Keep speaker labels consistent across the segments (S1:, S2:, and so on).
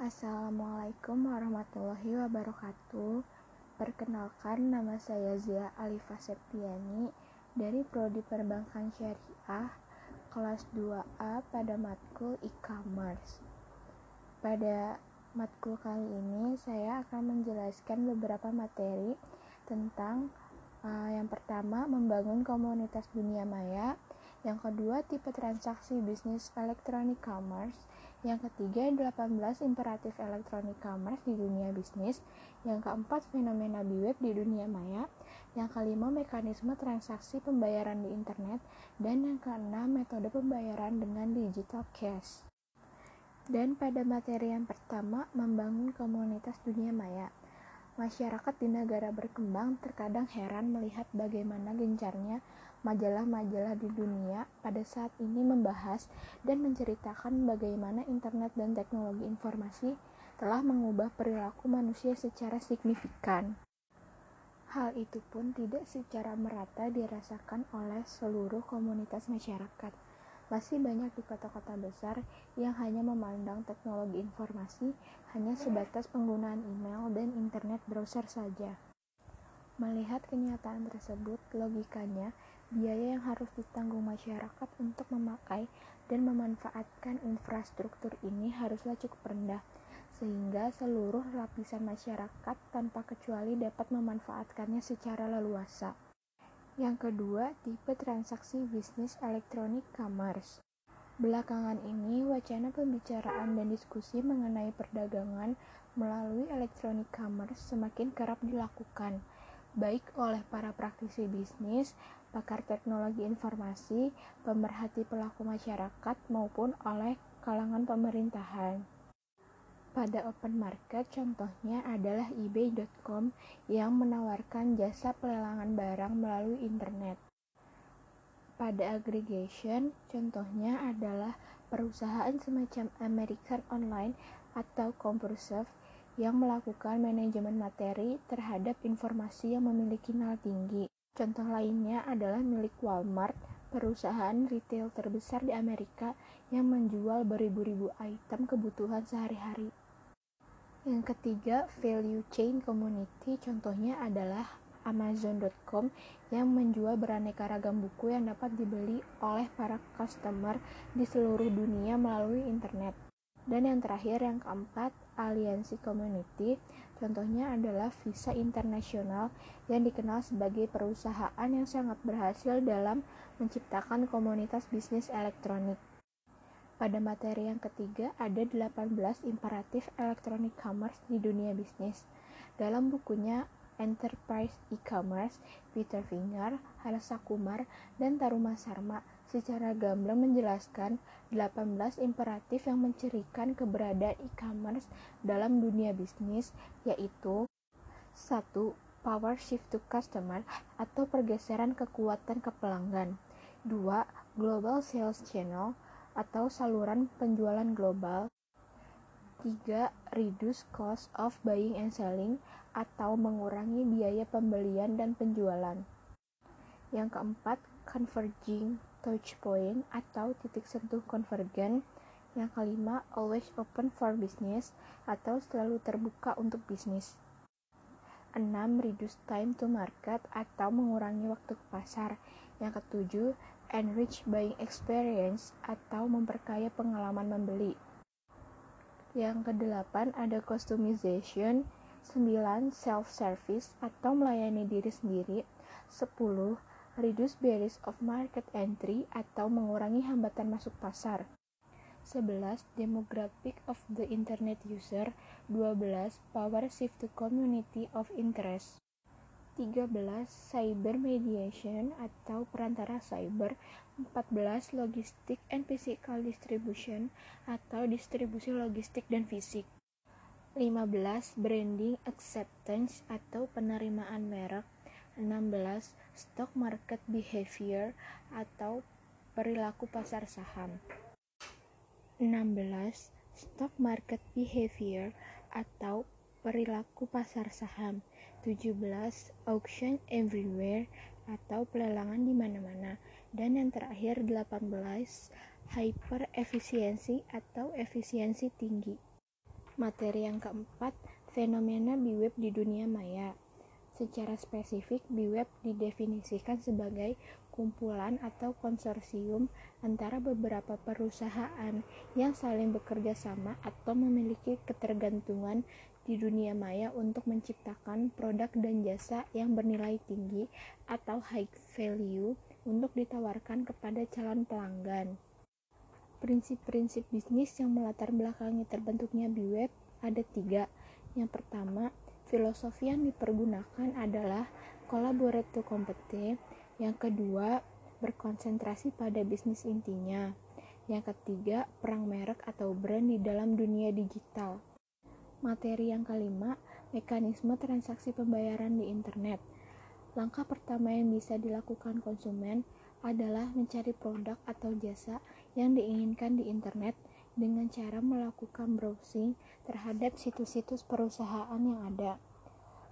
S1: Assalamualaikum warahmatullahi wabarakatuh. Perkenalkan nama saya Zia Alifa Septiani dari Prodi Perbankan Syariah kelas 2A pada matkul e-commerce. Pada matkul kali ini saya akan menjelaskan beberapa materi tentang uh, yang pertama membangun komunitas dunia maya, yang kedua tipe transaksi bisnis elektronik commerce, yang ketiga, 18 imperatif elektronik commerce di dunia bisnis. Yang keempat, fenomena B-Web di dunia maya. Yang kelima, mekanisme transaksi pembayaran di internet. Dan yang keenam, metode pembayaran dengan digital cash. Dan pada materi yang pertama, membangun komunitas dunia maya. Masyarakat di negara berkembang terkadang heran melihat bagaimana gencarnya majalah-majalah di dunia pada saat ini membahas dan menceritakan bagaimana internet dan teknologi informasi telah mengubah perilaku manusia secara signifikan. Hal itu pun tidak secara merata dirasakan oleh seluruh komunitas masyarakat. Masih banyak di kota-kota besar yang hanya memandang teknologi informasi hanya sebatas penggunaan email dan internet browser saja. Melihat kenyataan tersebut, logikanya biaya yang harus ditanggung masyarakat untuk memakai dan memanfaatkan infrastruktur ini haruslah cukup rendah, sehingga seluruh lapisan masyarakat tanpa kecuali dapat memanfaatkannya secara leluasa. Yang kedua, tipe transaksi bisnis elektronik commerce. Belakangan ini, wacana pembicaraan dan diskusi mengenai perdagangan melalui elektronik commerce semakin kerap dilakukan, baik oleh para praktisi bisnis pakar teknologi informasi, pemerhati pelaku masyarakat, maupun oleh kalangan pemerintahan. Pada open market, contohnya adalah ebay.com yang menawarkan jasa pelelangan barang melalui internet. Pada aggregation, contohnya adalah perusahaan semacam American Online atau CompuServe yang melakukan manajemen materi terhadap informasi yang memiliki nilai tinggi. Contoh lainnya adalah milik Walmart, perusahaan retail terbesar di Amerika yang menjual beribu-ribu item kebutuhan sehari-hari. Yang ketiga, value chain community contohnya adalah Amazon.com yang menjual beraneka ragam buku yang dapat dibeli oleh para customer di seluruh dunia melalui internet. Dan yang terakhir, yang keempat, aliansi community Contohnya adalah Visa Internasional yang dikenal sebagai perusahaan yang sangat berhasil dalam menciptakan komunitas bisnis elektronik. Pada materi yang ketiga ada 18 imperatif elektronik commerce di dunia bisnis. Dalam bukunya Enterprise E-Commerce, Peter Finger, Harsa Kumar, dan Taruma Sarma secara gamblang menjelaskan 18 imperatif yang mencirikan keberadaan e-commerce dalam dunia bisnis, yaitu 1. Power shift to customer atau pergeseran kekuatan ke pelanggan. 2. Global sales channel atau saluran penjualan global. 3. Reduce cost of buying and selling atau mengurangi biaya pembelian dan penjualan. Yang keempat, converging touch point atau titik sentuh konvergen. Yang kelima, always open for business atau selalu terbuka untuk bisnis. 6. Reduce time to market atau mengurangi waktu ke pasar. Yang ketujuh, enrich buying experience atau memperkaya pengalaman membeli. Yang kedelapan ada customization, 9 self-service atau melayani diri sendiri, 10 reduce barriers of market entry atau mengurangi hambatan masuk pasar. 11. Demographic of the internet user 12. Power shift to community of interest 13. Cyber mediation atau perantara cyber 14. Logistik and physical distribution atau distribusi logistik dan fisik 15. Branding acceptance atau penerimaan merek 16. Stock market behavior atau perilaku pasar saham 16. Stock market behavior atau perilaku pasar saham 17 auction everywhere atau pelelangan di mana-mana dan yang terakhir 18 hyper efisiensi atau efisiensi tinggi Materi yang keempat, fenomena B-Web di dunia maya. Secara spesifik, B-Web didefinisikan sebagai kumpulan atau konsorsium antara beberapa perusahaan yang saling bekerja sama atau memiliki ketergantungan di dunia maya untuk menciptakan produk dan jasa yang bernilai tinggi atau high value untuk ditawarkan kepada calon pelanggan. Prinsip-prinsip bisnis yang melatar belakangi terbentuknya B-Web ada tiga. Yang pertama, filosofi yang dipergunakan adalah collaborate to compete. Yang kedua, berkonsentrasi pada bisnis intinya. Yang ketiga, perang merek atau brand di dalam dunia digital. Materi yang kelima, mekanisme transaksi pembayaran di internet. Langkah pertama yang bisa dilakukan konsumen adalah mencari produk atau jasa yang diinginkan di internet dengan cara melakukan browsing terhadap situs-situs perusahaan yang ada.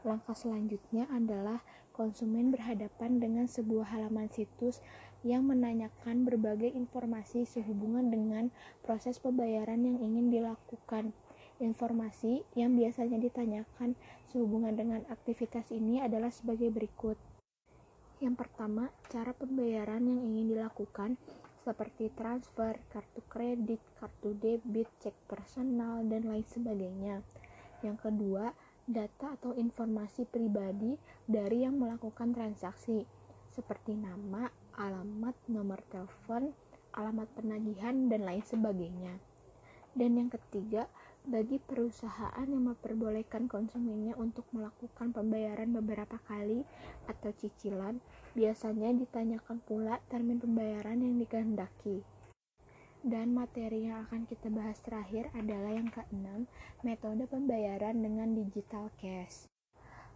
S1: Langkah selanjutnya adalah konsumen berhadapan dengan sebuah halaman situs yang menanyakan berbagai informasi sehubungan dengan proses pembayaran yang ingin dilakukan. Informasi yang biasanya ditanyakan sehubungan dengan aktivitas ini adalah sebagai berikut. Yang pertama, cara pembayaran yang ingin dilakukan seperti transfer, kartu kredit, kartu debit, cek personal, dan lain sebagainya. Yang kedua, data atau informasi pribadi dari yang melakukan transaksi, seperti nama, alamat, nomor telepon, alamat penagihan, dan lain sebagainya. Dan yang ketiga, bagi perusahaan yang memperbolehkan konsumennya untuk melakukan pembayaran beberapa kali atau cicilan, biasanya ditanyakan pula termin pembayaran yang dikehendaki. Dan materi yang akan kita bahas terakhir adalah yang keenam, metode pembayaran dengan digital cash.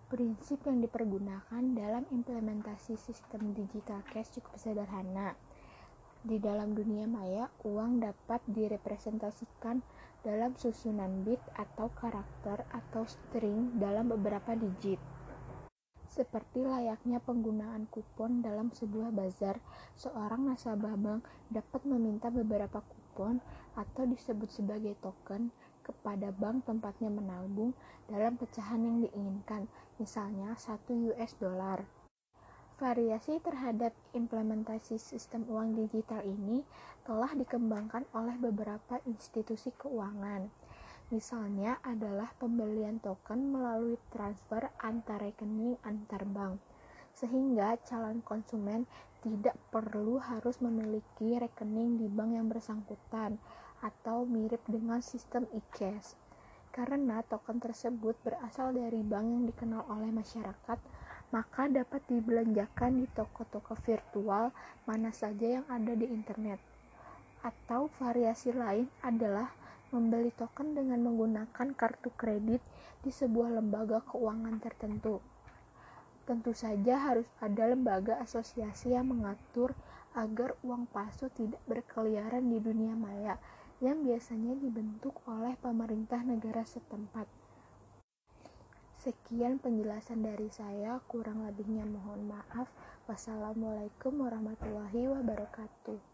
S1: Prinsip yang dipergunakan dalam implementasi sistem digital cash cukup sederhana. Di dalam dunia maya, uang dapat direpresentasikan dalam susunan bit atau karakter atau string dalam beberapa digit. Seperti layaknya penggunaan kupon dalam sebuah bazar, seorang nasabah bank dapat meminta beberapa kupon atau disebut sebagai token kepada bank tempatnya menabung dalam pecahan yang diinginkan, misalnya 1 US dollar. Variasi terhadap implementasi sistem uang digital ini telah dikembangkan oleh beberapa institusi keuangan. Misalnya adalah pembelian token melalui transfer antar rekening antar bank, sehingga calon konsumen tidak perlu harus memiliki rekening di bank yang bersangkutan atau mirip dengan sistem e-cash. Karena token tersebut berasal dari bank yang dikenal oleh masyarakat, maka dapat dibelanjakan di toko-toko virtual mana saja yang ada di internet. Atau variasi lain adalah membeli token dengan menggunakan kartu kredit di sebuah lembaga keuangan tertentu. Tentu saja harus ada lembaga asosiasi yang mengatur agar uang palsu tidak berkeliaran di dunia maya yang biasanya dibentuk oleh pemerintah negara setempat. Sekian penjelasan dari saya, kurang lebihnya mohon maaf. Wassalamualaikum warahmatullahi wabarakatuh.